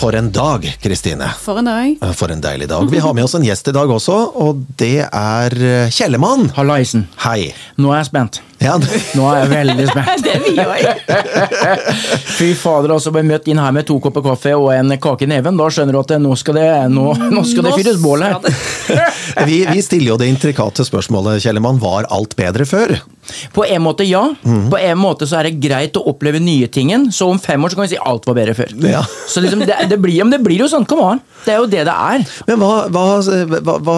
For en dag, Kristine. For en dag. For en deilig dag. Vi har med oss en gjest i dag også, og det er eh, Kjellemann. Hallaisen. Hei. Nå er jeg spent. Ja, Nå er jeg veldig spent. Det er vi òg. Fy fader, altså ble møtt inn her med to kopper kaffe og en kake i neven. Da skjønner du at nå skal det, nå, nå skal det fyres bål her. vi, vi stiller jo det intrikate spørsmålet, Kjellemann. Var alt bedre før? På en måte ja. På en måte så er det greit å oppleve nye tingen. Så om fem år så kan vi si alt var bedre før. Ja. Så liksom, det, det, blir, det blir jo sånn, come on. Det er jo det det er. Men hva, hva, hva, hva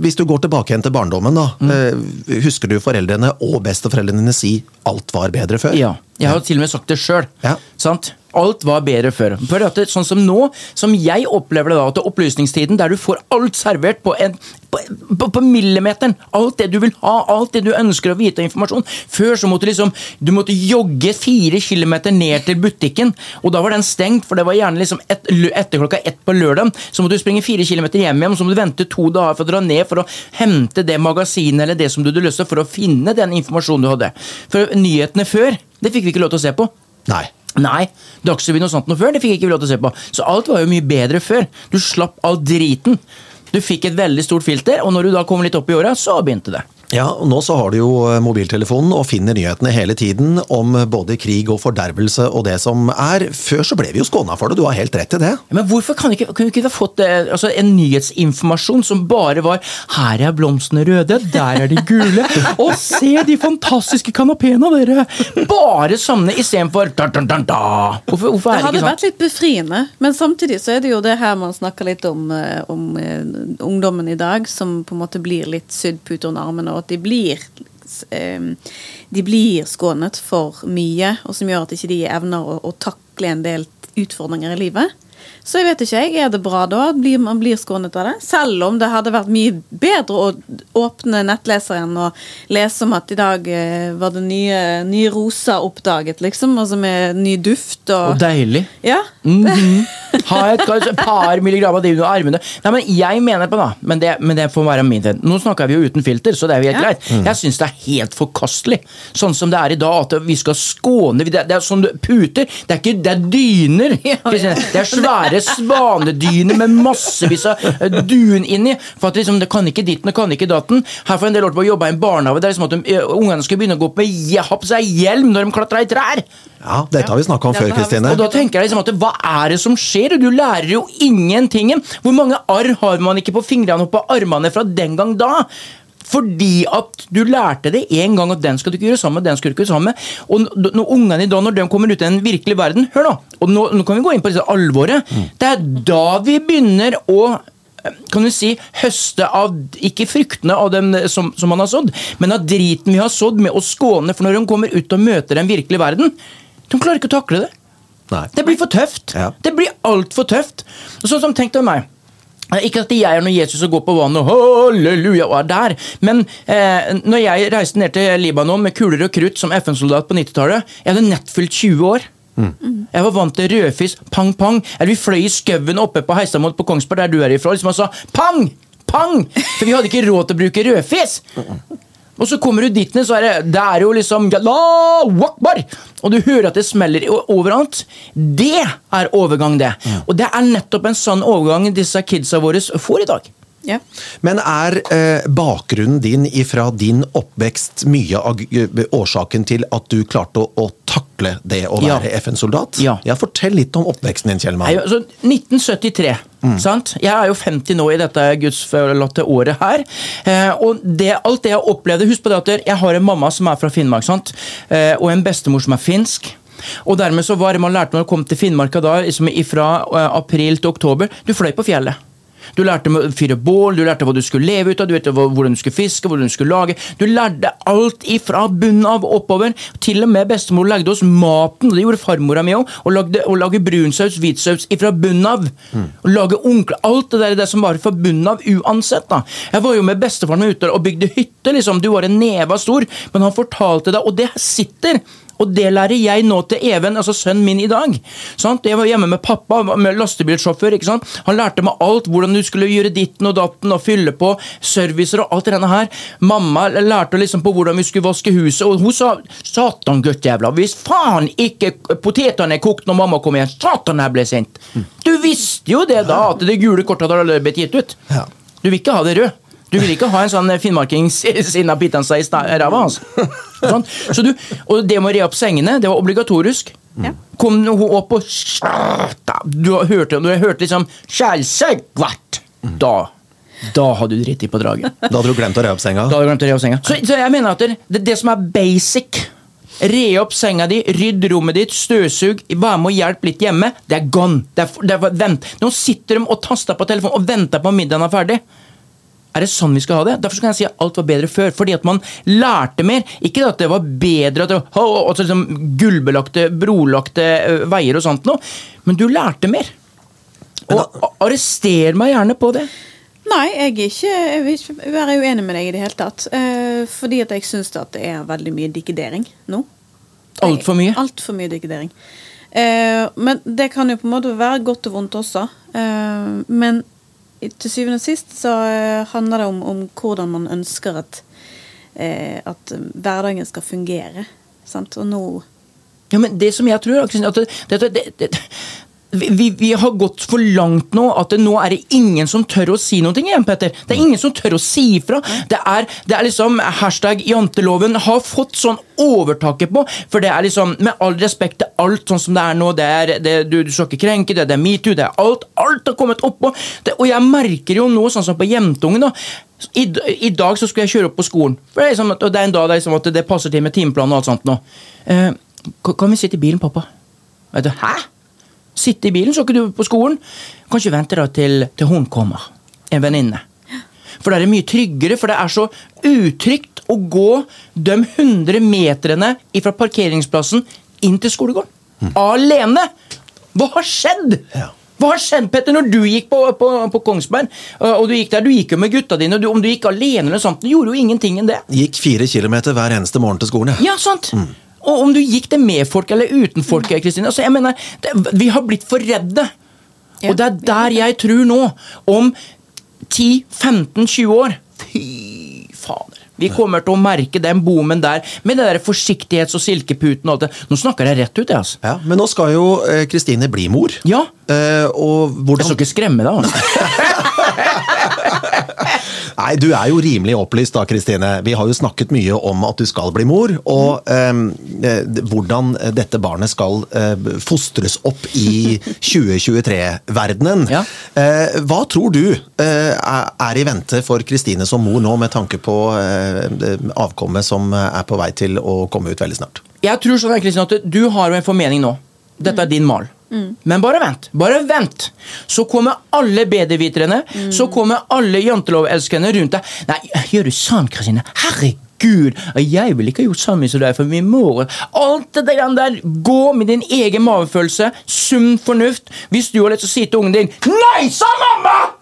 Hvis du går tilbake igjen til barndommen, da. Mm. Husker du foreldrene og besteforeldrene dine si 'alt var bedre før'? Ja, jeg har jo til og med sagt det sjøl. Ja. Sant? Alt var bedre før. For at det, sånn som nå, som jeg opplever det da, til opplysningstiden, der du får alt servert på, en, på, på, på millimeteren. Alt det du vil ha, alt det du ønsker å vite av informasjon. Før så måtte du liksom, du måtte jogge fire kilometer ned til butikken, og da var den stengt, for det var gjerne liksom et, etter klokka ett på lørdag. Så måtte du springe fire kilometer hjem igjen, så måtte du vente to dager for å dra ned for å hente det magasinet eller det som du hadde lyst til, for å finne den informasjonen du hadde. For nyhetene før, det fikk vi ikke lov til å se på. Nei. Nei, Dagsrevyen og sånt noe før, det fikk ikke vi lov til å se på. Så alt var jo mye bedre før. Du slapp all driten. Du fikk et veldig stort filter, og når du da kom litt opp i åra, så begynte det. Ja, og Nå så har du jo eh, mobiltelefonen og finner nyhetene hele tiden om både krig og fordervelse og det som er. Før så ble vi jo skåna for det, du har helt rett i det. Men hvorfor kan vi ikke, kunne vi ikke ha fått eh, altså, en nyhetsinformasjon som bare var 'Her er blomstene røde, der er de gule', og se de fantastiske kanapeene, dere! Bare sånne istedenfor da, da, da, da. Hvorfor, hvorfor Det er det hadde ikke sånn? vært litt befriende, men samtidig så er det jo det her man snakker litt om, eh, om ungdommen i dag, som på en måte blir litt sydd pute under armene, at de blir eh, de blir skånet for mye, og som gjør at ikke de evner å, å takle en del utfordringer i livet. Så jeg vet ikke, jeg. Er det bra da? Blir, man blir skånet av det? Selv om det hadde vært mye bedre å åpne nettleseren og lese om at i dag eh, var det nye, nye roser oppdaget, liksom. Altså med ny duft og Og deilig. Ja. Mhm. Ha et, et par milligram av det under armene. Nei, men Jeg mener på da, men det, men det får være min tid. Nå snakker vi jo uten filter, så det er jo helt Ja. greit. Jeg syns det er helt forkastelig, sånn som det er i dag, at vi skal skåne Det, det er sånn puter. Det er ikke det er dyner. Det er svære svanedyner med massevis av eh, dun inni. For at liksom, det kan ikke ditten og kan ikke datten. Her for en del år tilbake jobba jobbe i en barnehage der liksom at de, eh, ungene skulle begynne å gå opp med ha på seg hjelm når de klatra i trær. Ja, Dette har vi snakka om ja, før, Kristine. Og da tenker jeg liksom at Hva er det som skjer? Du lærer jo ingenting. Hvor mange arr har man ikke på fingrene og på armene fra den gang da? Fordi at du lærte det en gang at den skal du ikke gjøre sammen med, den skal du ikke gjøre sammen med. Og når ungene i dag, når de kommer ut i den virkelige verden Hør nå! Og nå, nå kan vi gå inn på dette alvoret. Det er da vi begynner å kan du si, høste av ikke fruktene av dem som, som man har sådd, men av driten vi har sådd med å skåne. For når de kommer ut og møter den virkelige verden, de klarer ikke å takle det. Nei. Det blir for tøft. Ja. Det blir altfor tøft. Sånn som tenk deg meg. Eh, Ikke at jeg er noe Jesus og går på vannet og halleluja og er der, men eh, når jeg reiste ned til Libanon med kuler og krutt som FN-soldat på 90-tallet Jeg hadde nett fylt 20 år. Jeg var vant til rødfisk, pang, pang. Eller vi fløy i skauen oppe på Heistadmoen på Kongsberg, der du er ifra, liksom og sa pang, pang! For vi hadde ikke råd til å bruke rødfisk. Og så kommer du dit ned, så er det, det er jo liksom Og du hører at det smeller overalt. Det er overgang, det. Og det er nettopp en sånn overgang disse kidsa våre får i dag. Ja. Men er eh, bakgrunnen din ifra din oppvekst mye av årsaken til at du klarte å, å takle det å Ja. være FN-soldat? Ja. Fortell litt om oppveksten din, Kjellmann. Nei, altså, 1973. Sant? Jeg er jo 50 nå i dette gudsforlatte året her. Eh, og det, alt det jeg opplevde Husk på det at jeg har en mamma som er fra Finnmark, sant? Eh, og en bestemor som er finsk. Og dermed så var det man lærte når man kom til Finnmarka da, liksom fra eh, april til oktober Du fløy på fjellet. Du lærte å fyre bål, du lærte hva du skulle leve ut av, du vet hvordan du skulle fiske, hvordan du skulle lage. Du lærte alt ifra bunnen av oppover. Til og med bestemor lagde oss maten, det gjorde farmora mi òg. Og lagde, og lage brunsaus, hvitsaus ifra bunnen av. Og lage onkel, Alt det der det som var fra bunnen av uansett. da. Jeg var jo med bestefaren min ute og bygde hytte, liksom. Du var en neva stor, men han fortalte deg, og det sitter. Og det lærer jeg nå til Even, altså sønnen min, i dag. Sant? Jeg var hjemme med pappa, med lastebilsjåfør. ikke sant? Han lærte meg alt, hvordan du skulle gjøre ditten og datten og fylle på servicer og alt det her. Mamma lærte liksom på hvordan vi skulle vaske huset, og hun sa 'Satan, guttjævla, hvis faen ikke potetene er kokt når mamma kommer igjen, satan, jeg ble sint'. Du visste jo det da, at det gule kortet hadde allerede blitt gitt ut. Ja. Du vil ikke ha det rød. Du vil ikke ha en sånn finnmarking sinna seg i ræva altså. Sånn. Så du, og det med å re opp sengene, det var obligatorisk. Ja. Kom hun opp og Du hørte, hørt, du hørte liksom Skjælsegvart! Da da hadde du dritt i på draget. Da hadde du glemt å re opp senga. Da hadde du glemt å re opp senga. Så, så jeg mener at det, det, det som er basic Re opp senga di, rydd rommet ditt, støvsug, vær med og hjelp litt hjemme. Det er gone. Det er, det er, vent. Nå sitter de og taster på telefonen og venter på at middagen er ferdig. Er det sånn vi skal ha det? Derfor kan jeg si at alt var bedre før. Fordi at man lærte mer. Ikke at det var bedre at det var altså liksom gullbelagte, brolagte veier og sånt noe, men du lærte mer. Og arrester meg gjerne på det. Nei, jeg, er ikke, jeg vil ikke være uenig med deg i det hele tatt. Eh, fordi at jeg syns at det er veldig mye dikkedering nå. Altfor mye. Altfor mye dikkedering. Eh, men det kan jo på en måte være godt og vondt også. Eh, men til syvende og sist så eh, handler det om, om hvordan man ønsker at, eh, at hverdagen skal fungere. Sant? Og nå Ja, men det som jeg tror, det, det, det, vi, vi har gått for langt nå at det, nå er det ingen som tør å si noe igjen, Petter. Det er ingen som tør å si ifra. Det er, det er liksom hashtag janteloven har fått sånn overtaket på, for det er liksom, med all respekt, er alt sånn som det er nå. Det er, det, du, du skal ikke krenke det, det er metoo, det er alt. Alt har kommet oppå. Og jeg merker jo nå, sånn som på jentungen, da. I, I dag så skulle jeg kjøre opp på skolen. For det er, liksom, det er en dag det, er liksom, at det passer til med timeplanen og alt sånt nå. Eh, kan, kan vi sitte i bilen, pappa? Vet du, Hæ? Sitte i bilen, så ikke du på skolen? Kanskje vente da til, til hun kommer. En venninne. For da er det mye tryggere, for det er så utrygt å gå de 100 meterne fra parkeringsplassen inn til skolegården. Alene! Hva har skjedd? Ja. Hva har skjedd, Petter, når du gikk på, på, på Kongsberg? og Du gikk der, du gikk jo med gutta dine, og du, om du gikk alene, eller sånt, du gjorde jo ingenting enn det. Gikk fire kilometer hver eneste morgen til skolen. Ja, sant. Og om du gikk det med folk eller uten folk, Kristine. Altså, jeg mener, det, vi har blitt for redde. Ja. Og det er der jeg tror nå, om 10-15-20 år Fy fader. Vi kommer til å merke den boomen der med det der forsiktighets- og silkeputen og alt det. Nå snakker jeg rett ut, jeg, altså. Ja, Men nå skal jo eh, Kristine bli mor. Ja. Eh, og Jeg skal ikke skremme deg, altså. Nei, du er jo rimelig opplyst da, Kristine. Vi har jo snakket mye om at du skal bli mor, og eh, eh, hvordan dette barnet skal eh, fostres opp i 2023-verdenen. Ja. Eh, hva tror du eh, er i vente for Kristine som mor nå, med tanke på eh, avkommet som er på vei til å komme ut veldig snart? Jeg tror sånn, Kristine, at du har en formening nå. Dette er din mal. Men bare vent. Bare vent. Så kommer alle bedreviterne, så kommer alle jantelovelskerne rundt deg. Nei, gjør du sånn, Kristine? Herregud! Jeg ville ikke ha gjort sammen som deg for min mor. Alt det der, Gå med din egen magefølelse, sunn fornuft. Hvis du har lyst til å si til ungen din 'Nei, sa mamma!'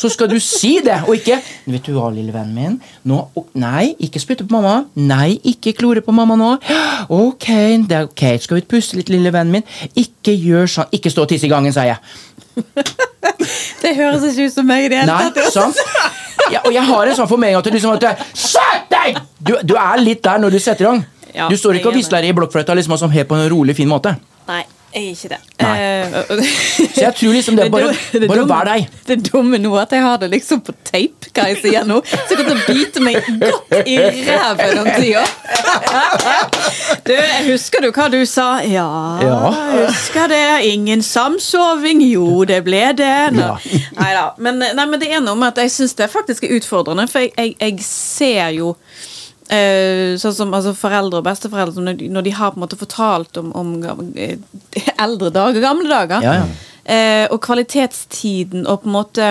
Så skal du si det, og ikke Vet du hva, lille vennen min? Nå, og, nei, ikke spytte på mamma. Nei, ikke klore på mamma nå. Ok, det er ok. Skal vi puste litt, lille vennen min? Ikke gjør sånn. Ikke stå og tisse i gangen, sier jeg. Det høres ikke ut som meg i det hele tatt. Ja, og jeg har en sånn formening at du liksom at Skjerp deg! Du, du er litt der når du setter i gang. Ja, du står ikke og er visler i blokkfløyta liksom, helt på en rolig, fin måte. Nei, jeg er ikke det. Nei. Eh, Så jeg tror liksom det er bare, det bare dumme- vær deg. Det dumme nå at jeg har det liksom på tape, hva jeg sier nå. Så jeg å bite meg godt i ræven om tida. Du, jeg husker du hva du sa? Ja, Ja. husker det. Ingen samsoving. Jo, det ble det. Ja. Neida. Men, nei, men det er noe med at jeg syns det faktisk er utfordrende, for jeg, jeg, jeg ser jo sånn som altså, foreldre og besteforeldre når, de, når de har på en måte fortalt om, om eh, eldre dager, gamle dager, Ja, ja. Eh, og kvalitetstiden og på en måte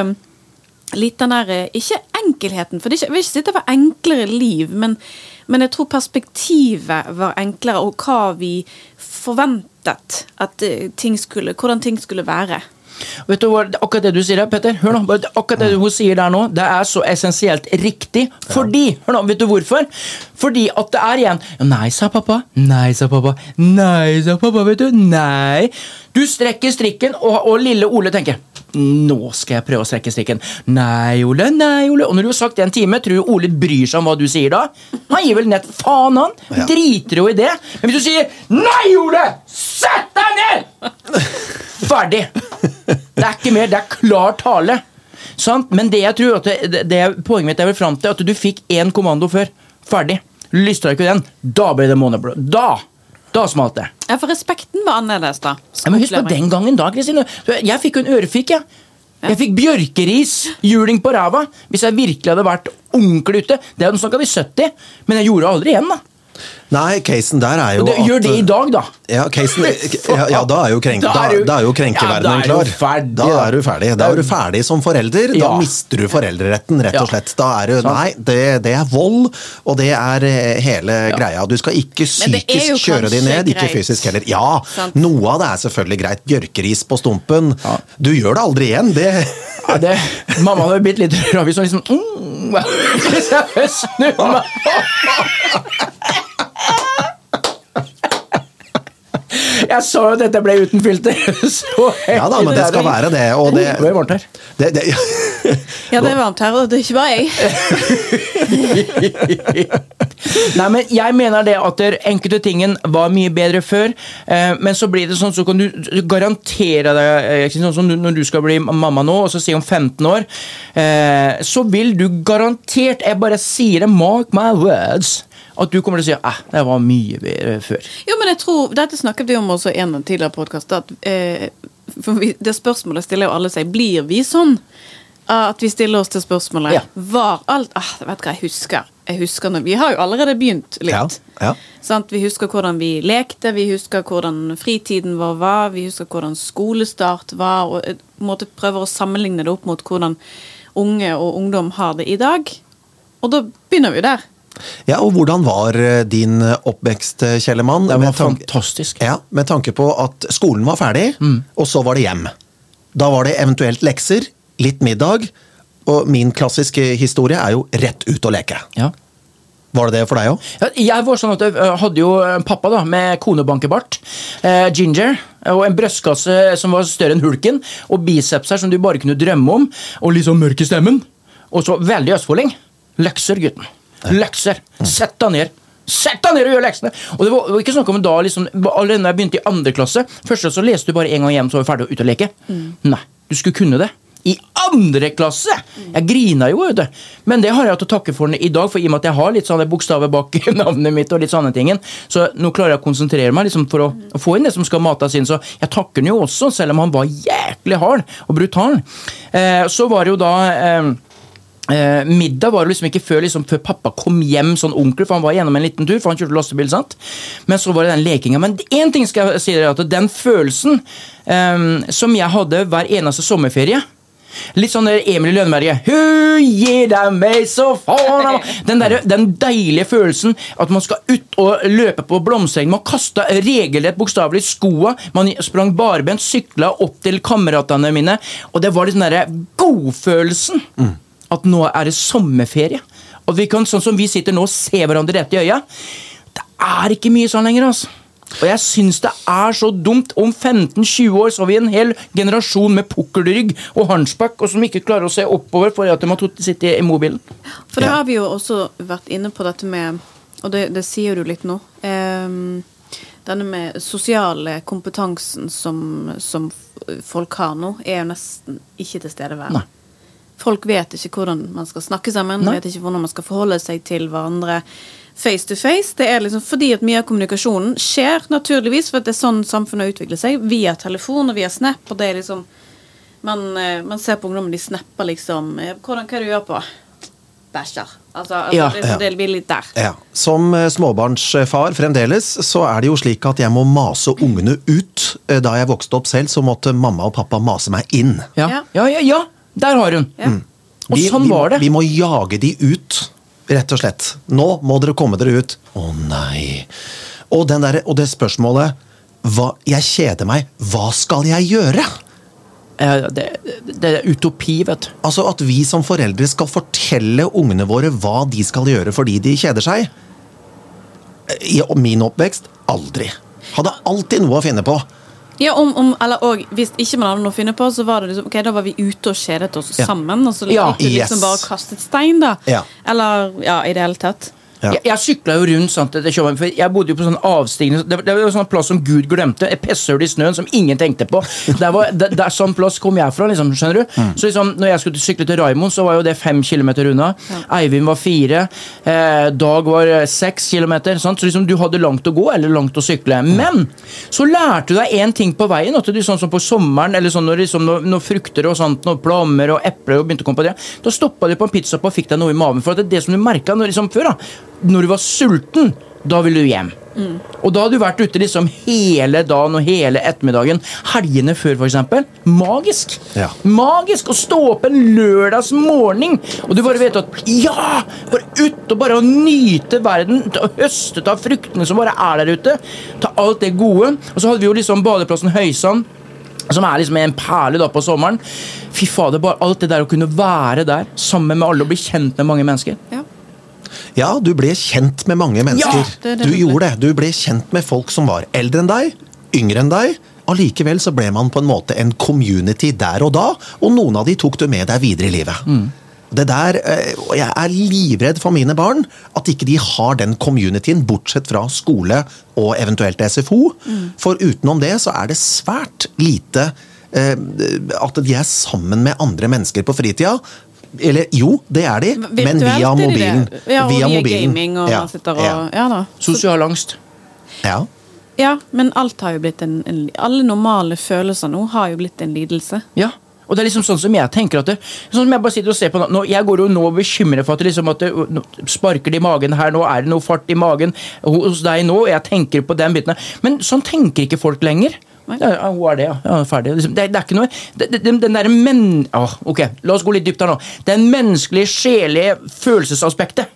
litt den der eh, Ikke enkelheten, for det ikke, vil ikke si det var enklere liv, men, men jeg tror perspektivet var enklere, og hva vi forventet at eh, ting skulle, hvordan ting skulle være. Vet du hva, Akkurat det du sier der, Petter, hør nå, akkurat det hun sier der nå, det er så essensielt riktig. Fordi hør nå, Vet du hvorfor? Fordi at det er igjen Nei, sa pappa. Nei, sa pappa. Nei, sa pappa, vet du. Nei. Du strekker strikken, og, og lille Ole tenker nå skal jeg prøve å strekke strikken. Nei, Ole, nei, Ole. Og når du har sagt det en time, tror du Ole bryr seg om hva du sier da? Han gir vel nett faen, han. Ja. Driter jo i det. Men hvis du sier 'Nei, Ole! Sett deg ned!' Ferdig. Det er ikke mer. Det er klar tale. Sant? Men det jeg tror at det, det, poenget mitt er vel fram til at du fikk én kommando før. Ferdig. Lystra ikke den, da ble det måneblå. Da! Da smalt det. Ja, for respekten var annerledes, da. Ja, men husk på den gangen da, Kristine. Jeg fikk jo en ørefik, jeg. Jeg fikk bjørkeris, juling på ræva. Hvis jeg virkelig hadde vært ordentlig ute. Det hadde snakka vi 70, men jeg gjorde det aldri igjen, da. Nei, casen der er jo det, gjør det i dag, da. Ja, casen, ja, ja, da er jo, krenk, Da er du- da er jo krenkeverdenen Ja, da er klar. ferdig, da da. er du ferdig. Da er du ferdig som forelder. Da mister du foreldreretten, rett og slett. Da er du, nei, det, det er vold, og det er eh, hele greia. Du skal ikke jo psykisk kjøre de ned, ikke fysisk heller. Ja, Sant. noe av det er selvfølgelig greit. Bjørkeris på stumpen. Ja. Du gjør det aldri igjen, det Ja, det, mamma hadde blitt litt ravis og liksom mm, Hvis jeg snur meg Jeg sa jo at dette ble uten filter. Så Ja da, men det skal være det. Og det, Det ble varmt her. det, det Ja, det er varmt her, og det er ikke bare jeg. Nei, men jeg mener det at der enkelte tingen var mye bedre før, eh, men så blir det sånn, så kan du garantere deg eh, sånn som Når du skal bli mamma nå, og så si om 15 år, eh, så vil du garantert Jeg bare sier det, mark my words, at du kommer til å si eh, det var mye bedre før. Jo, men jeg tror, Dette snakket vi om også i en tidligere podkast. Eh, for vi- det spørsmålet stiller jo alle seg. Blir vi sånn? At vi stiller oss til spørsmålet Ja. Var alt ah, Vet hva jeg husker? Jeg husker når, Vi har jo allerede begynt litt. Ja, ja. Sant? Vi husker hvordan vi lekte, vi husker hvordan fritiden vår var, vi husker hvordan skolestart var, og måtte på måte prøver å sammenligne det opp mot hvordan unge og ungdom har det i dag. Og da begynner vi der. Ja, og hvordan var eh, din oppvekst, eh, Kjellemann? Det var fantastisk. Ja, med tanke på at skolen var ferdig, og så var det hjem. Da var det eventuelt lekser, litt middag, og min klassiske historie er jo rett ut og leke. Ja. Var det det for deg òg? Ja, Jeg var sånn at jeg hadde jo en pappa da, med konebankebart, eh, ginger, og en brystkasse som var større enn hulken, og bicepser som du bare kunne drømme om, og litt sånn mørk i stemmen. Og så veldig østfolding. Løkser, gutten. Lekser. Sett deg ned. Sett deg ned og gjør leksene! Og det var, ikke snakk om da liksom, Allerede da jeg begynte i andre klasse, første så leste du bare en gang hjem, så var du ferdig og ute og leke. Nei, du skulle kunne det. I andre klasse! Jeg grina jo, vet du. Men det har jeg til å takke for i dag, for i og med at jeg har litt sånne bokstaver bak navnet mitt, og litt sånne ting, så nå klarer jeg å konsentrere meg liksom, for å, å få inn det som skal mates inn. Så jeg takker den jo også, selv om han var jæklig hard og brutal. Eh, så var det jo da eh, Eh, middag var det liksom ikke før, liksom, før pappa kom hjem sånn onkel, for han var gjennom en liten tur, for han kjørte lastebil. sant? Men så var det den lekinga. Men én ting skal jeg si dere, at den følelsen eh, som jeg hadde hver eneste sommerferie Litt sånn Emil i Lønneberget. Gir deg meg så faen den, der, den deilige følelsen at man skal ut og løpe på blomstereng. Man kasta regelrett bokstavelig skoa. Man sprang barbent, sykla opp til kameratene mine. Og det var litt den derre godfølelsen. At nå er det sommerferie. Og vi kan, sånn som vi sitter nå og ser hverandre rett i øya. Det er ikke mye sånn lenger, altså. Og jeg syns det er så dumt. Om 15-20 år så har vi en hel generasjon med pukkelrygg og hunchback, og som ikke klarer å se oppover fordi at de har sittet i mobilen. For da Ja. har vi jo også vært inne på dette med Og det, det sier du litt nå. Um, denne med sosiale kompetansen som, som folk har nå, er jo nesten ikke til stede Nei. Folk vet ikke hvordan man skal snakke sammen, Nei. vet ikke hvordan man skal forholde seg til hverandre face to face. Det er liksom fordi at mye av kommunikasjonen skjer naturligvis, for at det er sånn samfunnet utvikler seg, via telefon og via Snap, og det er liksom man, eh, man ser på ungdommen, de snapper liksom eh, hvordan, Hva er det du gjør på? Bæsjer. Altså, altså Ja. det, sånn- det blir litt der. Ja. Som eh, småbarnsfar fremdeles, så er det jo slik at jeg må mase ungene ut. Da jeg vokste opp selv, så måtte mamma og pappa mase meg inn. Ja, Ja. ja, ja, ja. Der har hun. Ja. Og Vi- sånn vi, var det. Vi må jage de ut, rett og slett. Nå må dere komme dere ut. Å nei. Og, den der, og det spørsmålet hva, Jeg kjeder meg. Hva skal jeg gjøre? Eh, Det, det er utopi, vet du. Altså At vi som foreldre skal fortelle ungene våre hva de skal gjøre fordi de kjeder seg. I min oppvekst aldri. Hadde alltid noe å finne på. Ja, om, om, eller og, Hvis ikke man hadde noe å finne på, så var det liksom, ok, da var vi ute og kjedet oss Ja. sammen. Og så Ja. liksom Yes. bare kastet stein, da. Ja. Eller ja, i det hele tatt. Ja. Jeg, jeg sykla jo rundt sant, etter København, for jeg bodde jo på sånn avstigning Det, det var jo sånn plass som Gud glemte. Et pisshull i snøen som ingen tenkte på. Der var, der, der, sånn plass kom jeg fra, liksom, skjønner du. Så liksom, når jeg skulle sykle til Raimond, så var jo det fem kilometer unna. Eivind var fire. Eh, Dag var eh, seks kilometer. Sant? Så liksom, du hadde langt å gå eller langt å sykle. Men så lærte du deg én ting på veien. At du, sånn som på sommeren, eller sånn når, liksom, når, når frukter og sånt, når plommer og epler og begynte å komme på det, da stoppa du på en pizza og fikk deg noe i maven. For det er det som du merka liksom, før. da Når du var sulten, da ville du hjem. Og da hadde du vært ute liksom hele dagen og hele ettermiddagen. Helgene før, f.eks. Magisk! Ja. Magisk å stå opp en lørdags morgen, og du bare vet at Ja! Bare ut og bare nyte verden. Høstet Høste av fruktene som bare er der ute. Ta alt det gode. Og så hadde vi jo liksom badeplassen Høysand. Som er liksom en perle da på sommeren. Fy fader, bare alt det der å kunne være der sammen med alle og bli kjent med mange mennesker. Ja. Ja, du ble kjent med mange mennesker. det er det du gjorde det. Du ble kjent med folk som var eldre enn deg, yngre enn deg. Allikevel så ble man på en måte en community der og da, og noen av de tok du med deg videre i livet. Det der, eh, og Jeg er livredd for mine barn, at ikke de har den communityen, bortsett fra skole og eventuelt SFO. For utenom det så er det svært lite eh, at de er sammen med andre mennesker på fritida. Eller jo, det er de, men via de mobilen. Ja, og via, mobilen. gaming, og Ja, man sitter og ja. Ja, da. Sosial angst. Ja. Ja, men alt har jo blitt en, en Alle normale følelser nå har jo blitt en lidelse. Ja. Og det er liksom sånn som jeg tenker at det, Sånn som jeg bare sitter og ser på nå, Jeg går jo nå og bekymrer for at det liksom at det nå sparker det i magen her, nå er det noe fart i magen hos deg nå, jeg tenker på den biten. Men sånn tenker ikke folk lenger. Ja, hun er det, ja. ja ferdig. Liksom, det, det er ikke noe det, det, Den derre men... Ah, ok, la oss gå litt dypt her nå. Den menneskelige, sjelige følelsesaspektet.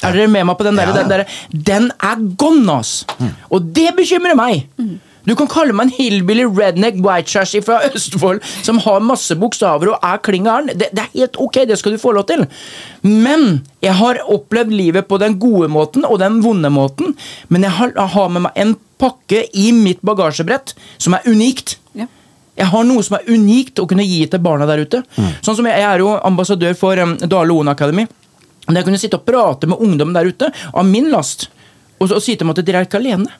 Er dere med meg på den der? Ja. Den, der, den er gone, ass! Og det bekymrer meg! Du kan kalle meg en hillbilly redneck white chassis fra Østfold som har masse bokstaver og er kling gæren. Det, det er helt ok, det skal du få lov til. Men jeg har opplevd livet på den gode måten og den vonde måten. Men jeg har, jeg har med meg en pakke i mitt bagasjebrett som er unikt. Ja. Jeg har noe som er unikt å kunne gi til barna der ute. Sånn som Jeg, jeg er jo ambassadør for um, Dale Oen Academy. Der jeg kunne sitte og prate med ungdommen der ute av min last, og, så- og si til dem at dere er ikke alene.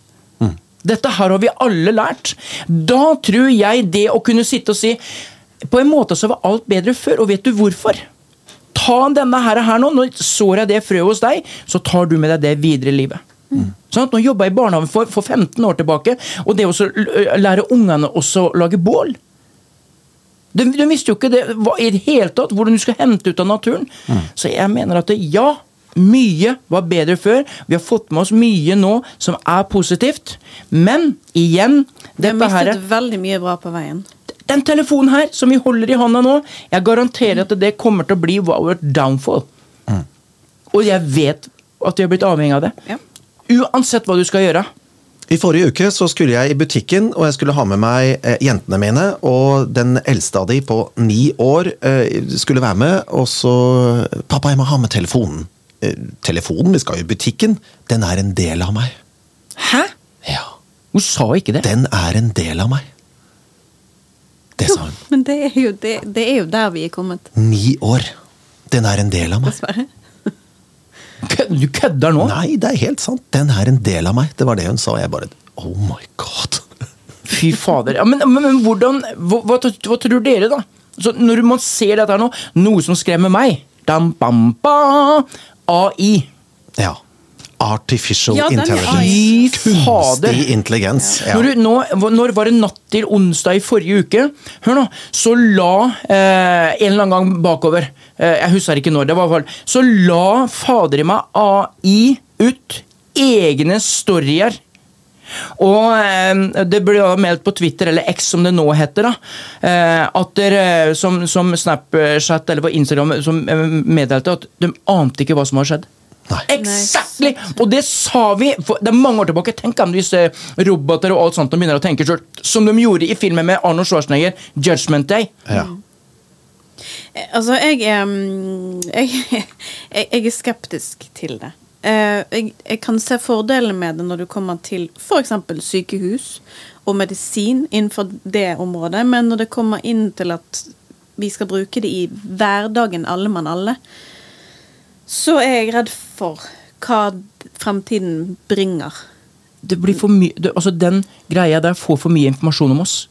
Dette her har vi alle lært. Da tror jeg det å kunne sitte og si På en måte så var alt bedre før, og vet du hvorfor? Ta denne her, her nå, nå sår jeg det frøet hos deg, så tar du med deg det videre i livet. Sånn at Nå jobba jeg i barnehagen for, for 15 år tilbake, og det å lære ungene også å lage bål de, de visste jo ikke det hva, i det hele tatt, hvordan du skal hente ut av naturen. Så jeg mener at det, ja, mye var bedre før. Vi har fått med oss mye nå som er positivt. Men igjen, Vi har mistet her veldig mye bra på veien. Den telefonen her, som vi holder i hånda nå, jeg garanterer at det kommer til å bli our downfall. Og jeg vet at vi har blitt avhengig av det. Ja. Uansett hva du skal gjøre. I forrige uke så skulle jeg i butikken, og jeg skulle ha med meg eh, jentene mine. Og den eldste av de på ni år eh, skulle være med, og så 'Pappa, jeg må ha med telefonen'. Eh, telefonen? Vi skal jo i butikken. Den er en del av meg. Hæ? Ja. Hun sa ikke det. Den er en del av meg. Det sa hun. Men det er, jo, det, det er jo der vi er kommet, Ni år. Den er en del av meg. dessverre. Du kødder nå? Nei, det er helt sant. Den er en del av meg. Det var det hun sa. Jeg bare Oh my god. Fy fader. Ja, men, men, men hvordan hva, hva, hva tror dere, da? Så når man ser dette her nå, noe som skremmer meg Dam, bam, ba, AI. Ja. Artificial Ja, intelligence. Kunstig intelligens. Ja. Når, du, nå, når var det natt til onsdag i forrige uke? Hør nå, så la eh, En eller annen gang bakover, eh, jeg husker ikke når, det var fall Så la fader i meg AI ut egne storyer. Og eh, det ble meldt på Twitter, eller X som det nå heter, da, eh, at dere, som, som Snapchat eller på Instagram som eh, meddelte at de ante ikke hva som har skjedd. Nei. Exactly! Og det sa vi for det er mange år tilbake. Tenk om disse roboter og alt sånt de begynner å tenke sjøl. som de gjorde i filmen med Arnold Schwarzenegger, 'Judgment Day'. Ja. Eh, Altså, jeg er mm, jeg, jeg, jeg er skeptisk til det. Eh, jeg, jeg kan se fordelene med det når du kommer til f.eks. sykehus og medisin innenfor det området, men når det kommer inn til at vi skal bruke det i hverdagen, alle mann alle, så er jeg redd for hva fremtiden bringer. Det blir for mye, altså Den greia der får for mye informasjon om oss.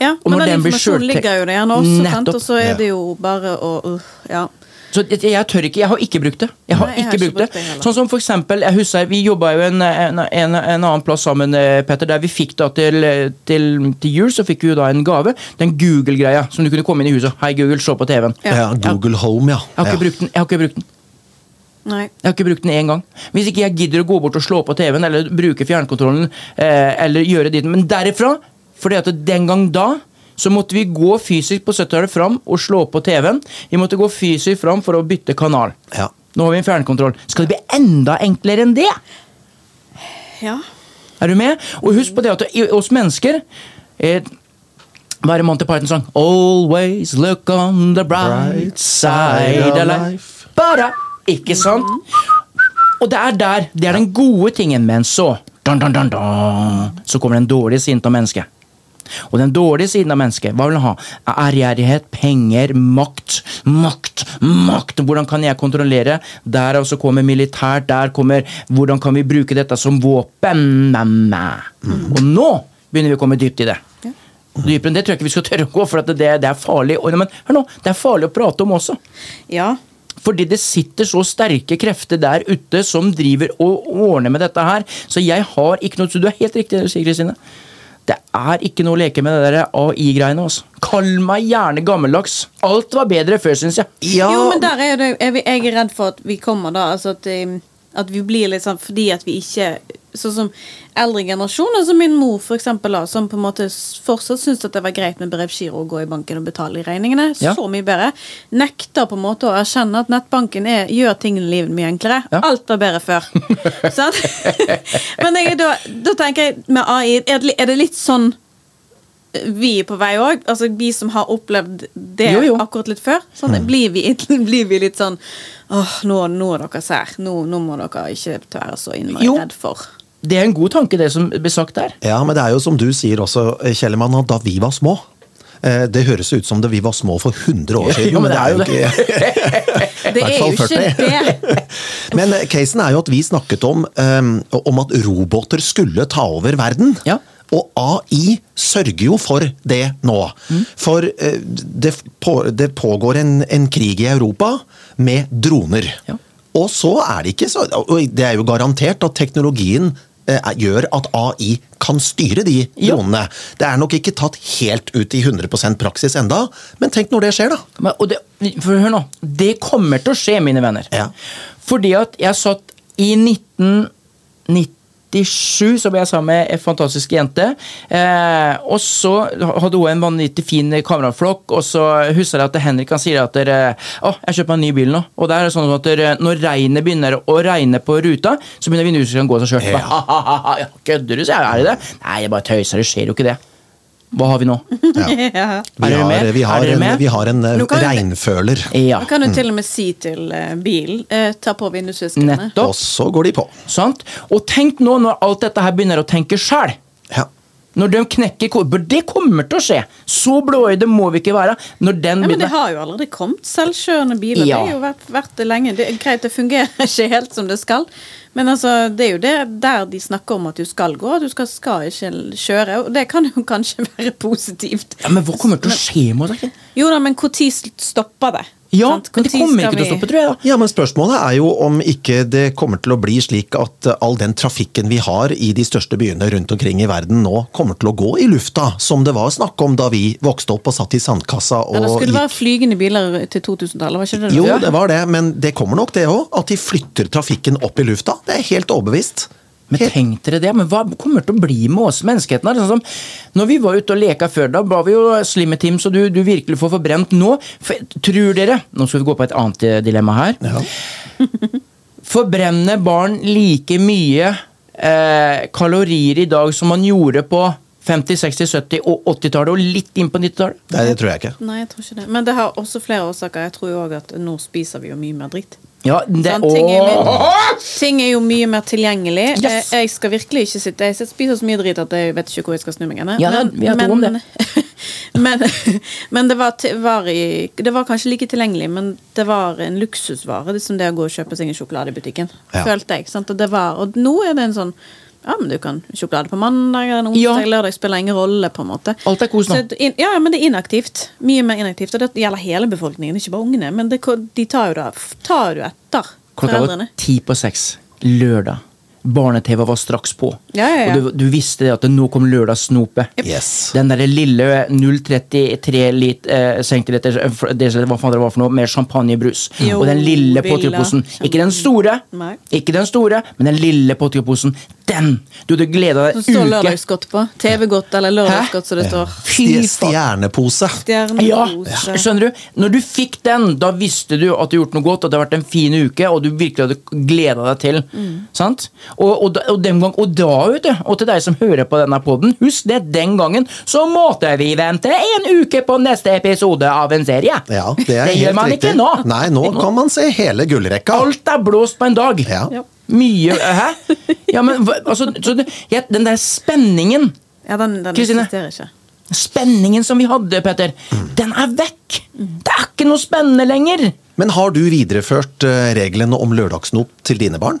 Ja, Og men den den informasjonen ligger jo der gjerne også, sant? Og så er det jo bare å uh, Ja. Så jeg, jeg tør ikke, jeg har ikke brukt det. Jeg har Nei, jeg har ikke ikke brukt det. det. Sånn som for eksempel, jeg husker Vi jobba jo en, en, en, en annen plass sammen, eh, Petter, der vi fikk da til, til, til jul så fikk vi jo da en gave. Den Google-greia som du kunne komme inn i huset. Hei, Google, se på TV-en. Ja. Ja, Google Home, ja. Jeg har ikke ja. brukt den. Jeg har ikke brukt den. Nei. Jeg har ikke brukt den én gang. Hvis ikke jeg gidder å gå bort og slå på TV-en eller bruke fjernkontrollen eh, eller gjøre dit. Men derifra, fordi at den gang da så måtte vi gå fysisk på 70-tallet fram og slå på TV-en. Vi måtte gå fysisk fram for å bytte kanal. Ja. Nå har vi en fjernkontroll. Skal det bli enda enklere enn det? Ja. Er du med? Og husk på det at i- oss mennesker eh, Hva er det Monty Python sang? Always look on the bright side of life. Bare, ikke sant? Og det er der. Det er den gode tingen, men så dun, dun, dun, Så kommer den dårlige siden av mennesket. Og den dårlige siden av mennesket, hva vil han ha? Ærgjerrighet, penger, makt. Makt, makt! Hvordan kan jeg kontrollere? Der også kommer militært, der kommer Hvordan kan vi bruke dette som våpen? Og nå begynner vi å komme dypt i det. Dypere enn det tror jeg ikke vi skal tørre å gå, for det, det er farlig. Men, hør nå, det er farlig å prate om også. Ja. Fordi det sitter så sterke krefter der ute som driver og ordner med dette her. Så jeg har ikke noe Så du er helt riktig det du sier, Kristine. Det er ikke noe å leke med det der AI-greiene. Altså. Kall meg gjerne gammeldags. Alt var bedre før, syns jeg. Ja, Jo, men der er det er vi, Jeg er redd for at vi kommer da Altså at, eh, at vi blir litt sånn fordi at vi ikke Sånn som eldre generasjoner, som min mor for eksempel, da, som på en måte fortsatt syntes at det var greit med brevgiro og gå i banken og betale i regningene. Ja. Så mye bedre. Nekter på en måte å erkjenne at nettbanken er, gjør tingene i livet mye enklere. Ja. Alt var bedre før. Men jeg, da, da tenker jeg med AI, er det litt sånn vi er på vei òg. Altså vi som har opplevd det Jo, jo. akkurat litt før. Sånn, blir, vi, blir vi litt sånn Åh, nå, nå er dere sær. Nå, nå må dere ikke være så innmari Jo. redd for Det er en god tanke, det som blir sagt der. Ja, men det er jo som du sier også, Kjellemann, at da vi var små eh, det høres ut som det vi var små for 100 år siden, Jo, men men det er jo ikke Det er jo ikke det. Men casen er jo at vi snakket om, um, om at roboter skulle ta over verden. Ja. Og AI sørger jo for det nå. Mm. For eh, det, på, det pågår en, en, krig i Europa med droner. Ja. Og så er det ikke så Det er jo garantert at teknologien eh, gjør at AI kan styre de dronene. Ja. Det er nok ikke tatt helt ut i 100 praksis enda, men tenk når det skjer, da. Men, det, for hør nå. Det kommer til å skje, mine venner. Ja. Fordi at jeg satt i 1990 97, som jeg sa med en fantastisk jente. Eh, og så hadde hun en vanvittig fin kameraflokk, og så husker jeg at Henrik han sier at dere, å, jeg kjøper meg en ny bil nå. Og det er sånn at dere, når regnet begynner å regne på ruta, så begynner vindusene å gå seg sjøl. Ja. Kødder du, sier jeg. Er det det? Nei, jeg bare tøyser, det skjer jo ikke det. Hva har vi nå? Ja. Ja. Vi, Er dere har, med? vi, Er har dere en, med? vi har en vi- regnføler, Ja, Nå kan du til og med si til eh, bilen eh, ta på vindusviskerne. og så går de på. Sant? Og tenk nå når alt dette her begynner å tenke sjæl. Når de knekker koden det kommer til å skje. Så blåøyde må vi ikke være. Når den Ja, men det har jo allerede kommet selvkjørende biler. Ja. Det har jo vært, vært det lenge. Det greit, det fungerer ikke helt som det skal. Men altså, det er jo det der de snakker om at du skal gå. At du skal, skal ikke kjøre. Og det kan jo kanskje være positivt. ja, Men hva kommer til å skje med oss? Jo da, men når stopper det? Ja, Sant? men det kommer ikke til å stoppe, tror jeg. da. Ja, men Spørsmålet er jo om ikke det kommer til å bli slik at eh, all den trafikken vi har i de største byene rundt omkring i verden nå, kommer til å gå i lufta, som det var snakk om da vi vokste opp og satt i sandkassa og Ja, det skulle gikk være flygende biler til 2000-tallet, var ikke det? det? Jo, det var det, men det kommer nok det òg. At de flytter trafikken opp i lufta. Det er helt overbevist. Men tenk dere det, men hva kommer til å bli med oss menneskeheten? her? Sånn som, når vi var ute og leka før, da var vi jo slimme Tim, så du, du virkelig får forbrent nå. For, tror dere Nå skal vi gå på et annet eh, dilemma her. Forbrenner barn like mye eh, kalorier i dag som man gjorde på 50-, 60-, 70- og 80-tallet, og litt inn på 90-tallet? Nei, det tror jeg ikke. Nei, jeg tror ikke det. Men det har også flere årsaker. Jeg tror jo òg at nå spiser vi jo mye mer dritt. Ja, det, sånn, Ting, er mye, ting er jo mye mer tilgjengelig. Yes. Eh, Jeg skal virkelig ikke sitte Jeg spiser så mye drit at jeg vet ikke hvor jeg skal snu meg hen. Ja, men, men, men det, var, var i, det var kanskje like tilgjengelig, men det var en luksusvare. Det som det å gå og kjøpe seg en sjokolade i butikken. Ja. Følte jeg. Sant? Og, det var, og nå er det en sånn ja, men du kan sjokolade på mandag eller en Ja. onsdag, lørdag spiller ingen rolle, på en måte. Alt er kos nå. In, ja, men det er inaktivt. Mye mer inaktivt. Og det gjelder hele befolkningen, ikke bare ungene. Men det, de tar jo da, tar jo etter Klokka var ti på seks lørdag. Barne-TV var straks på. Ja, ja, ja. Og du, du visste det at nå kom lørdagssnopet. Yes. Den der lille 0,33 lit, eh, centiliter eh, det, Hva faen det var for noe? Med champagnebrus. Jo, og den lille potetposen. Ikke den store, Nei. ikke den store, men den lille potetposen. Den! Du hadde gleda Så deg står uke. lørdagsgodt på. TV-godt eller lørdagsgodt, så det står. Fy Stje- Stjernepose. Ja, skjønner du? Når du fikk den, da visste du at du gjort noe godt, at det hadde vært en fin uke, og du virkelig hadde gleda deg til. Mm. Sant? Og, og, og, den gang, og da, vet du, og til deg som hører på denne poden, husk det, den gangen så måtte vi vente en uke på neste episode av en serie. Ja, det er det helt gjør man riktig. ikke nå. Nei, nå kan man se hele gullrekka. Alt er blåst på en dag. Ja. Ja. Mye Hæ? Ja, men altså, så ja, Den der spenningen Ja, den, den eksisterer ikke. Spenningen som vi hadde, Petter, den er vekk! Det er ikke noe spennende lenger! Men har du videreført eh, reglene om lørdagsnop til dine barn?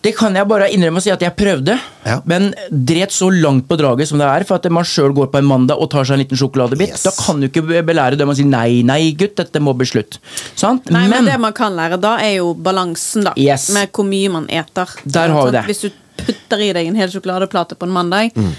Det kan jeg bare innrømme og si at jeg prøvde, Ja. men dret så langt på draget som det er, for at man sjøl går på en mandag og tar seg en liten sjokoladebit. Yes. Da kan du ikke belære dem å si nei, nei, gutt, dette må bli slutt. Sant? Nei, men, det man kan lære da, er jo balansen, da. Yes. Med hvor mye man eter. Der har vi det. Hvis du putter i deg en hel sjokoladeplate på en mandag, Mm.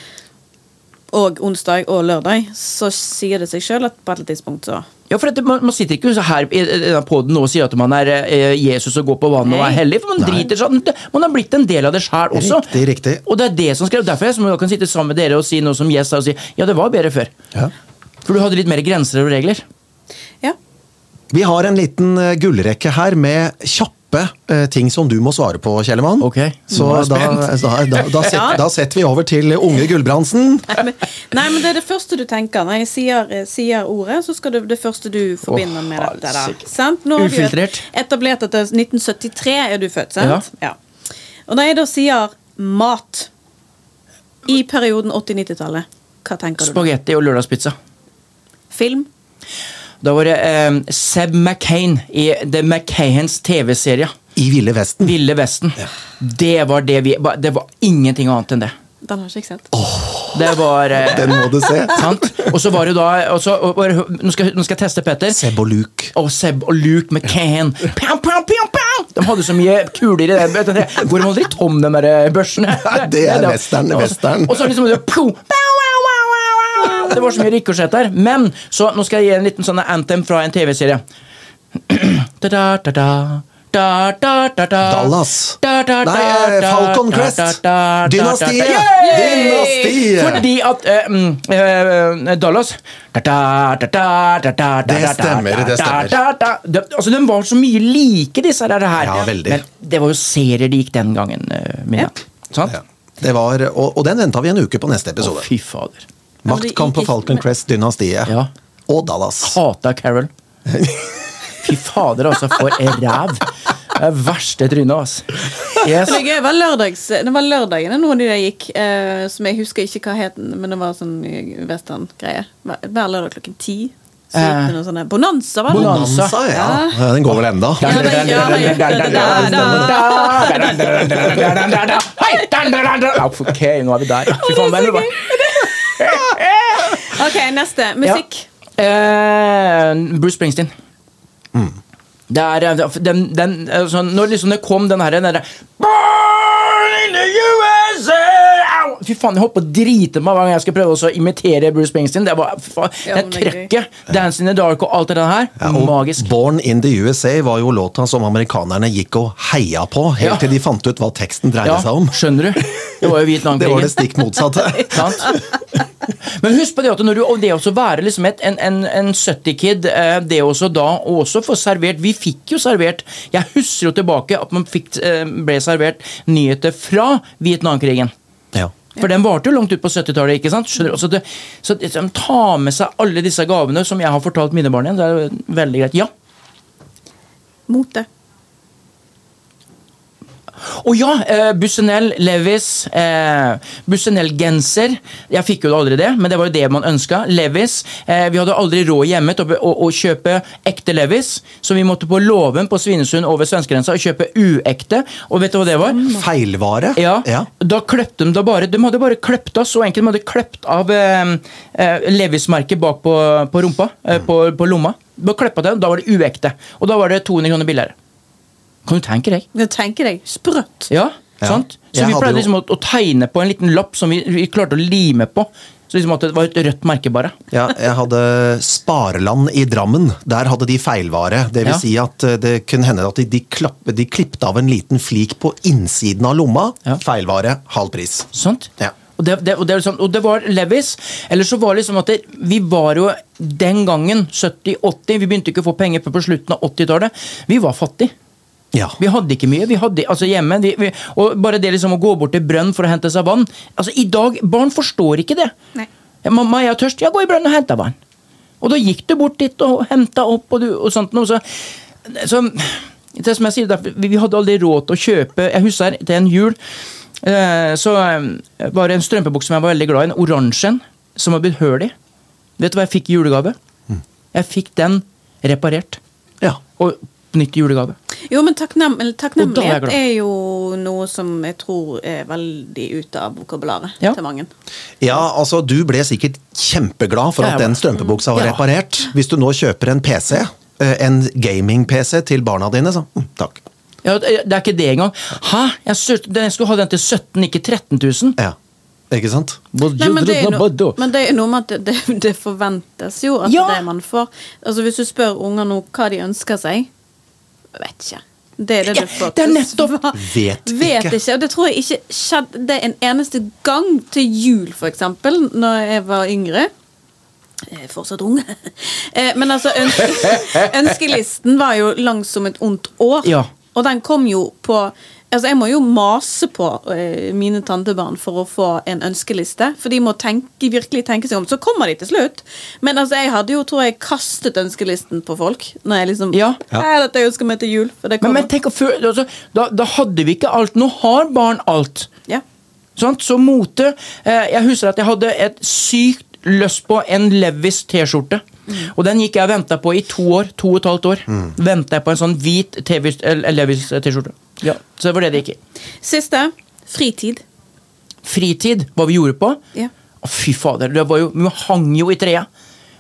Og onsdag og lørdag, så sier det seg sjøl at på et eller annet tidspunkt så Ja, for dette, man, man sitter ikke her i denne poden og sier at man er eh, Jesus og går på vannet og er Nei. hellig, for man driter sånn. Man har blitt en del av det sjæl også. Riktig, riktig. Og det er det som skrev, derfor jeg som kan sitte sammen med dere og si noe som Yes og si ja, det var bedre før. Ja. For du hadde litt mer grenser og regler. Ja. Vi har en liten eh, gullrekke her med kjappe eh, ting som du må svare på, Kjellemann. Ok, Så da, da, da, da, set, Ja. da setter vi over til unge Gulbrandsen. Nei men, nei, men det er det første du tenker. Når jeg sier, eh, sier ordet, så skal det det første du forbinder oh, med dette. da. Sant? Nå har vi Ufiltrert. etablert at det er 1973 er du født, sant? Ja. Og når jeg da sier mat i perioden 80-90-tallet, hva tenker du? Spagetti og lørdagspizza. Film? Da var det eh, Seb McCain i The McCains TV-serie. I Ville Vesten. Ville Vesten. Det var det vi Det var ingenting annet enn det. Den har ikke sett. sett. Det var eh, Den må du se. Sant? Og så var det da og så, og, og, nå, skal, nå skal jeg teste Petter. Seb og Luke. Og Seb og Luke McCain. Pow, pow, pow, pow! De hadde så mye kuler i den. vet du, det Går de aldri tom, de der eh, børsene? det er western, western. Og så liksom pow, pow, Det var så mye rikosjett der. Men så, nå skal jeg gi en liten sånn anthem fra en TV-serie. Da-da-da-da. Da, da, da, da. Dallas. Da, da, da, Nei, Falcon Crest. Dynastiet. Dynastiet. Fordi at eh, mm, eh, Dallas da, da, da, da, da, da, Det stemmer, det stemmer. Altså, De var så mye like, disse her. Ja, veldig. Men det var jo serier de gikk den gangen. eh, Mina. Sant? Det var, og, og den venta vi en uke på neste episode. Å, fy fader. Maktkamp på Falcon Crest, Dynastiet. Ja. Og Dallas. Hata Carol. Fy fader, altså, for ræv. Det er verste trynet, altså. Yes. Det, gøy, var lørdags, det var lørdagen noen av de der gikk, eh, som jeg husker ikke hva het, men det var sånn western-greie. Hver lørdag klokken ti. Så gikk det noe sånne Bonanza, var det? Bonanza. Ja. ja. Den går vel enda. Ok, nå er vi der. Fy faen, det er. Ok, neste. Musikk. Eh, Bruce Springsteen. Det er eh, den, den, altså, Når liksom det kom den herre den Born in the USA Au! Fy faen, jeg holdt på å drite meg hver gang jeg skulle prøve å imitere Bruce Springsteen. Det var fy faen, Ja, Det trøkket, Dance in the Dark og alt det der her, Ja, magisk. Born in the USA var jo låta som amerikanerne gikk og heia på, helt Ja. til de fant ut hva teksten dreide Ja, seg om. skjønner du? Det var jo Det var det Vietnamkrigen. stikk motsatte. Sant? Men husk på det at når du, det også være liksom et, en, en, en 70-kid, eh, det også da, og også få servert Vi fikk jo servert Jeg husker jo tilbake at man fikk, eh, ble servert nyheter fra Vietnamkrigen. Ja. For den varte jo langt ut på 70-tallet. ikke sant? Skjønner? Så, det, så det, så ta med seg alle disse gavene som jeg har fortalt mine barn igjen. Det er veldig greit. Ja. Mote. Og ja, eh, Bussenell, Levis, eh, Bussenell-genser. Jeg fikk jo aldri det, men det var jo det man ønska. Levis. Eh, vi hadde aldri råd hjemme til å, å, å kjøpe ekte Levis, så vi måtte på låven på Svinesund over svenskegrensa og kjøpe uekte. Og vet du hva det var? Feilvare. Ja, ja. da kløpte de da bare De hadde bare kløpt av så enkelt. De hadde kløpt av eh, eh, Levis-merket bak på, på rumpa. Eh, på, på lomma. Bare kløppa det, da var det uekte. Og da var det 200 kroner billigere. Kan du tenke deg? Jeg tenker deg, sprøtt. Ja, Ja. sant? Så Jeg vi pleide liksom å, å tegne på en liten lapp som vi, vi klarte å lime på. Så liksom at det var et rødt merke, bare. Ja, jeg hadde Spareland i Drammen. Der hadde de feilvare. Det vil Ja. si at eh, det kunne hende at de, de, klapp, de klippte av en liten flik på innsiden av lomma. Ja. Feilvare, halv pris. Sånt? Ja. Og det, det, og, det, liksom, og det var Levis. Eller så var det liksom at det, vi var jo den gangen, 70-80 Vi begynte ikke å få penger før på slutten av 80-tallet. Vi var fattige. Ja. Vi hadde ikke mye. vi hadde, altså hjemme, vi, vi, og Bare det liksom å gå bort til brønn for å hente seg vann altså I dag, Barn forstår ikke det. Nei. 'Mamma, jeg er tørst.' 'Ja, gå i brønnen og hent deg vann.' Og da gikk du bort dit og henta opp, og, du, og sånt noe. Så, så det som jeg sier, derfor, vi, vi hadde aldri råd til å kjøpe Jeg husker til en jul eh, så eh, var det en strømpebukse som jeg var veldig glad i, en oransje en, som var blitt hull i. Vet du hva jeg fikk i julegave? Jeg fikk den reparert. ja. Og nytt julegave. Jo, men takknem takknemlighet er er jo noe som jeg tror er veldig ute av vokabularet Ja. til mange. Ja, altså Du ble sikkert kjempeglad for at den strømpebuksa var Ja. reparert. Hvis du nå kjøper en PC, eh, en gaming-PC til barna dine, så mm, takk. Ja, det det er ikke det engang. Hæ? Jeg, skulle ha den til 17 ikke 13 000. Ja, ikke sant? Nei, men, det er no, men det er noe med at det, det, det forventes jo at Ja. det man får Altså Hvis du spør unger nå hva de ønsker seg Vet ikke. Det er det Ja, du får det er nettopp. Vet Vet ikke. ikke. Og det tror jeg ikke skjedde en eneste gang til jul, for eksempel, når jeg var yngre. Jeg er fortsatt ung. Eh, Men altså, ønske, ønskelisten var jo lang som et ondt år. Ja. Og den kom jo på Altså, Jeg må jo mase på eh, mine tantebarn for å få en ønskeliste. For de må tenke, virkelig tenke seg om. Så kommer de til slutt. Men altså, jeg hadde jo, tror jeg, kastet ønskelisten på folk. Når jeg liksom Ja. «Hei, dette jeg ønsker meg til jul. For det Men, kommer. men tenk, å altså, da, da hadde vi ikke alt. Nå har barn alt. ja. Sant? Så mote eh, Jeg husker at jeg hadde et sykt lyst på en Levis T-skjorte. Og den gikk jeg og venta på i to år. To og et halvt år. Venta jeg på en sånn hvit TV Levis T-skjorte. Ja, Så det var det det gikk i. Siste fritid. Fritid, hva vi gjorde på? Ja. Å, fy fader, det var jo, vi hang jo i treet.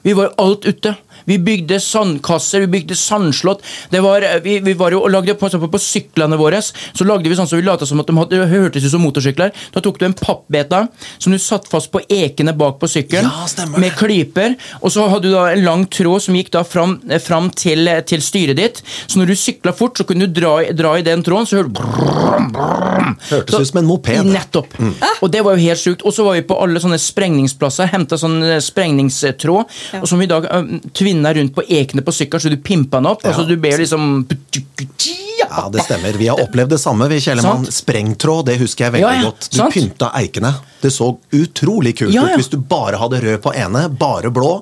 Vi var alt ute. Vi bygde sandkasser, vi bygde sandslott. Det var, vi, vi var jo og lagde på, på, på syklene våre så lagde vi sånn så vi lot som at de hadde, hørtes ut som motorsykler. Da tok du en pappbeta som du satt fast på ekene bak på sykkelen Ja, med klyper. Og så hadde du da en lang tråd som gikk da fram, eh, fram til, til styret ditt. Så når du sykla fort, så kunne du dra, i- dra i den tråden, så hørte du Hørtes Så- ut som en moped. Nettopp. Og det var jo helt sjukt. Og så var vi på alle sånne sprengningsplasser, henta sånn sprengningstråd, sprengningstråd, og som vi da uh, tvinna rundt på ekene på sykkelen, så du pimpa den opp. Ja. Altså du ber liksom Ja, det stemmer. Vi har opplevd det samme. Vi Kjellemann. Sprengtråd, det husker jeg veldig Ja, ja. godt. Du Sant. pynta eikene. Det så utrolig kult ut hvis du bare hadde rød på ene, bare blå,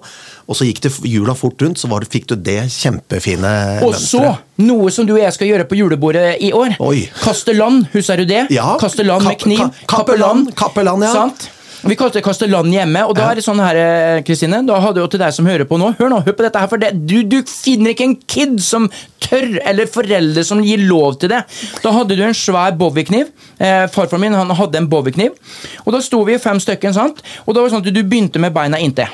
og så gikk det hjula fort rundt, så var, fikk du det kjempefine Og så, noe som du og jeg skal gjøre på julebordet i år. Oi. Kasteland, husker du det? Ja, Kasteland med kap- kniv. ka- kapellan, kapellan, ja. Sant? Vi kaster, det kasteland hjemme, og da er det sånn her, eh, Kristine, da hadde jo til deg som hører på nå, hør nå, hør på dette her, for det, du, du finner ikke en kid som tør, eller foreldre som gir lov til det. Da hadde du en svær bowiekniv, eh, farfar min han hadde en bowiekniv, og da sto vi fem stykken, sant, og da var det sånn at du begynte med beina inntil.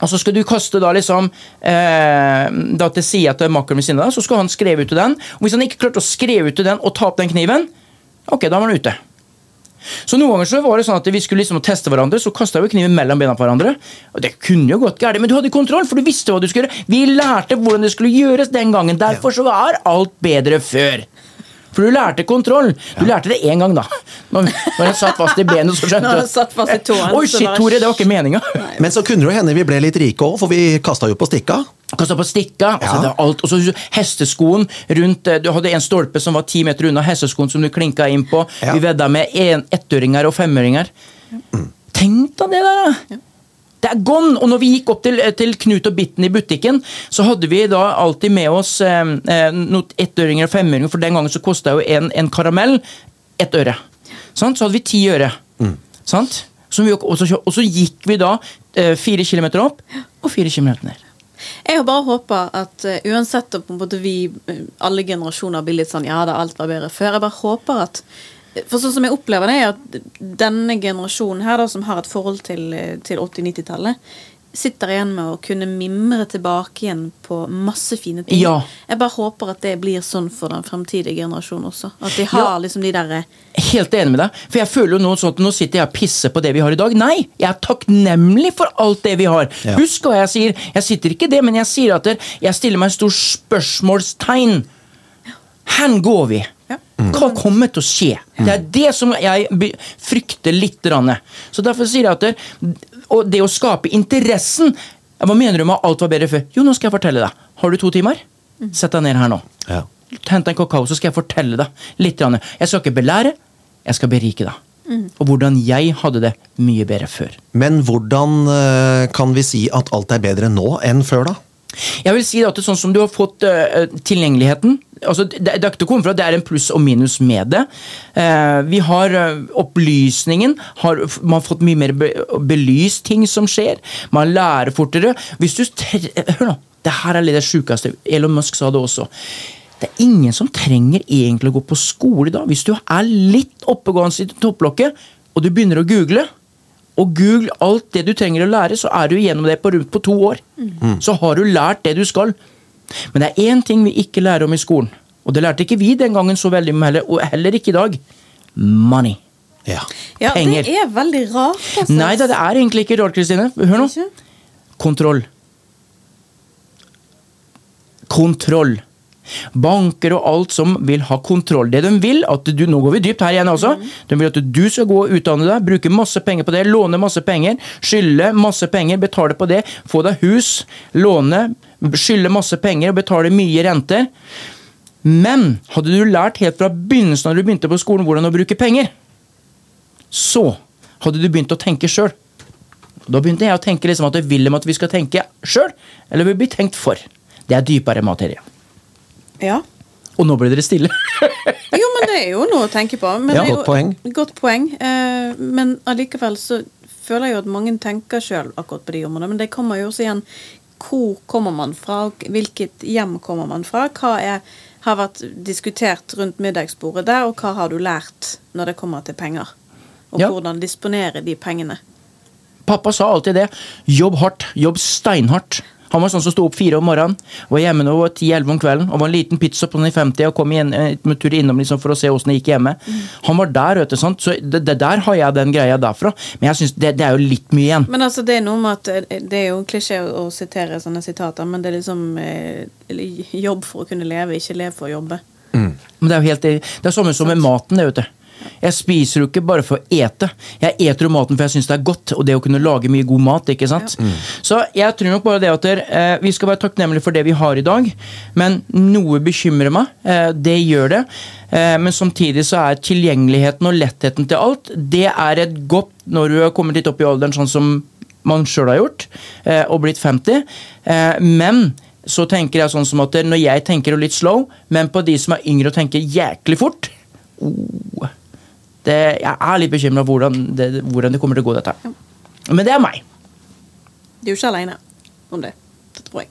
Og så skal du kaste da liksom eh, da til sida til makkeren ved siden av deg, så skal han skrive ut til den. Og hvis han ikke klarte å skrive ut til den og ta opp den kniven, ok, da var han ute. Så noen ganger så var det sånn at vi skulle liksom teste hverandre, så kasta vi kniven mellom bena på hverandre. Og det kunne jo gått gærent, men du hadde kontroll, for du visste hva du skulle gjøre. Vi lærte hvordan det skulle gjøres den gangen. Derfor så var alt bedre før. For du lærte kontroll. Du lærte det én gang, da. Når, når jeg satt fast i benet, så skjønte Når du jeg satt fast i tåen, Oi, så shit, Tore, det var ikke meninga. Men så kunne det jo hende vi ble litt rike òg, for vi kasta jo på stikka. Kasta på stikka. Altså, Ja. det var alt. Og så hesteskoen rundt eh, Du hadde en stolpe som var ti meter unna hesteskoen som du klinka inn på. Ja. Vi vedda med en, ettøringer og femøringer. Tenk deg det der, da! Det er gone! Og når vi gikk opp til, til Knut og Bitten i butikken, så hadde vi da alltid med oss eh, noen noe ettøringer og femøringer, for den gangen så kosta jo en, en karamell ett øre. Sånn? Så hadde vi ti øre. Sant? Så vi, og, så, og så gikk vi da eh, fire kilometer opp og fire kilometer ned. Jeg har bare håpa at uh, uansett om vi, eh, alle generasjoner, blir litt sånn ja da, alt var bedre før, jeg bare håper at For sånn som jeg opplever det, er at denne generasjonen her, da, som har et forhold til, eh, til 80-90-tallet, sitter igjen med å kunne mimre tilbake igjen på masse fine ting. Ja. Jeg bare håper at det blir sånn for den fremtidige generasjonen også. At de har Ja. liksom de derre Helt enig med deg. For jeg føler jo nå sånn at nå sitter jeg og pisser på det vi har i dag. Nei, jeg er takknemlig for alt det vi har. Ja. Husk hva jeg sier. Jeg sitter ikke det, men jeg sier at jeg stiller meg et stort spørsmålstegn. Hen går vi? Ja. Hva kommer til å skje? Det er det som jeg frykter litt. Så derfor sier jeg at det, og det å skape interessen Hva mener du med alt var bedre før? Jo, nå skal jeg fortelle deg. Har du to timer? Sett deg ned her nå. Ja. Hent en kakao, så skal jeg fortelle deg litt. Jeg skal ikke belære, jeg skal berike deg. Og hvordan jeg hadde det mye bedre før. Men hvordan eh, kan vi si at alt er bedre nå enn før, da? Jeg vil si at det er sånn som du har fått eh, tilgjengeligheten altså det, det er ikke til å komme fra, det er en pluss og minus med det. Eh, vi har eh, opplysningen. Har, man har fått mye mer be, belyst ting som skjer. Man lærer fortere. Hvis du tre- Hør nå. Det her er litt det sjukeste. Elon Musk sa det også. Det er ingen som trenger egentlig å gå på skole i dag. Hvis du er litt oppegående i topplokket, og du begynner å google, og google alt det du trenger å lære, så er du igjennom det på rundt på to år. Så har du lært det du skal. Men det er én ting vi ikke lærer om i skolen, og det lærte ikke vi den gangen så veldig mye heller, og heller ikke i dag. Money. Ja. Ja, Penger. det er veldig rart. Altså. Nei da, det er egentlig ikke rart, Kristine. Hør nå. Kontroll. Kontroll. Banker og alt som vil ha kontroll. Det de vil, at du, nå går vi dypt her igjen også, de vil at du skal gå og utdanne deg, bruke masse penger på det, låne masse penger, skylde masse penger, betale på det, få deg hus, låne, skylde masse penger og betale mye renter. Men hadde du lært helt fra begynnelsen når du begynte på skolen hvordan å bruke penger, så hadde du begynt å tenke sjøl. Da begynte jeg å tenke liksom at jeg vil dem at vi skal tenke sjøl, eller vi blir tenkt for. Det er dypere materie. Ja. Og nå ble dere stille. Jo, men det er jo noe å tenke på. Men Ja, det er godt jo- poeng. Godt poeng. Eh, men allikevel så føler jeg jo at mange tenker sjøl akkurat på de områdene. Men det kommer jo også igjen Hvor kommer man fra? Hvilket hjem kommer man fra? Hva er, har vært diskutert rundt middagsbordet der, og hva har du lært når det kommer til penger? Og Ja. hvordan disponere de pengene. Pappa sa alltid det. Jobb hardt. Jobb steinhardt. Han var sånn som sto opp fire om morgenen, var hjemme nå 10-11 om kvelden, og var en liten pizza på den i 50 og kom igjen en med tur innom liksom for å se åssen det gikk hjemme. Han var der, vet du, sant? så det, det der har jeg den greia derfra. Men jeg synes det, det er jo litt mye igjen. Men altså, det er noe med at eh, Det er jo en klisjé å, sitere sånne sitater, men det er liksom eh, jobb for å kunne leve, ikke lev for å jobbe. Men det er jo helt Det er samme som med maten, det, vet du. Jeg spiser jo ikke bare for å ete. Jeg eter jo maten for jeg syns det er godt, og det å kunne lage mye god mat. ikke sant? Så jeg tror nok bare det at eh, vi skal være takknemlige for det vi har i dag, men noe bekymrer meg. Eh, det gjør det. Eh, men samtidig så er tilgjengeligheten og lettheten til alt, det er et godt når du har kommet litt opp i alderen, sånn som man sjøl har gjort, eh, og blitt 50. Eh, men så tenker jeg sånn som at når jeg tenker litt slow, men på de som er yngre og tenker jæklig fort oh, det, Jeg er litt bekymra for hvordan det, hvordan det kommer til å gå, dette Ja. Men det er meg. Du er jo ikke aleine om det. Det tror jeg.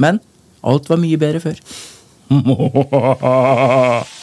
Men alt var mye bedre før.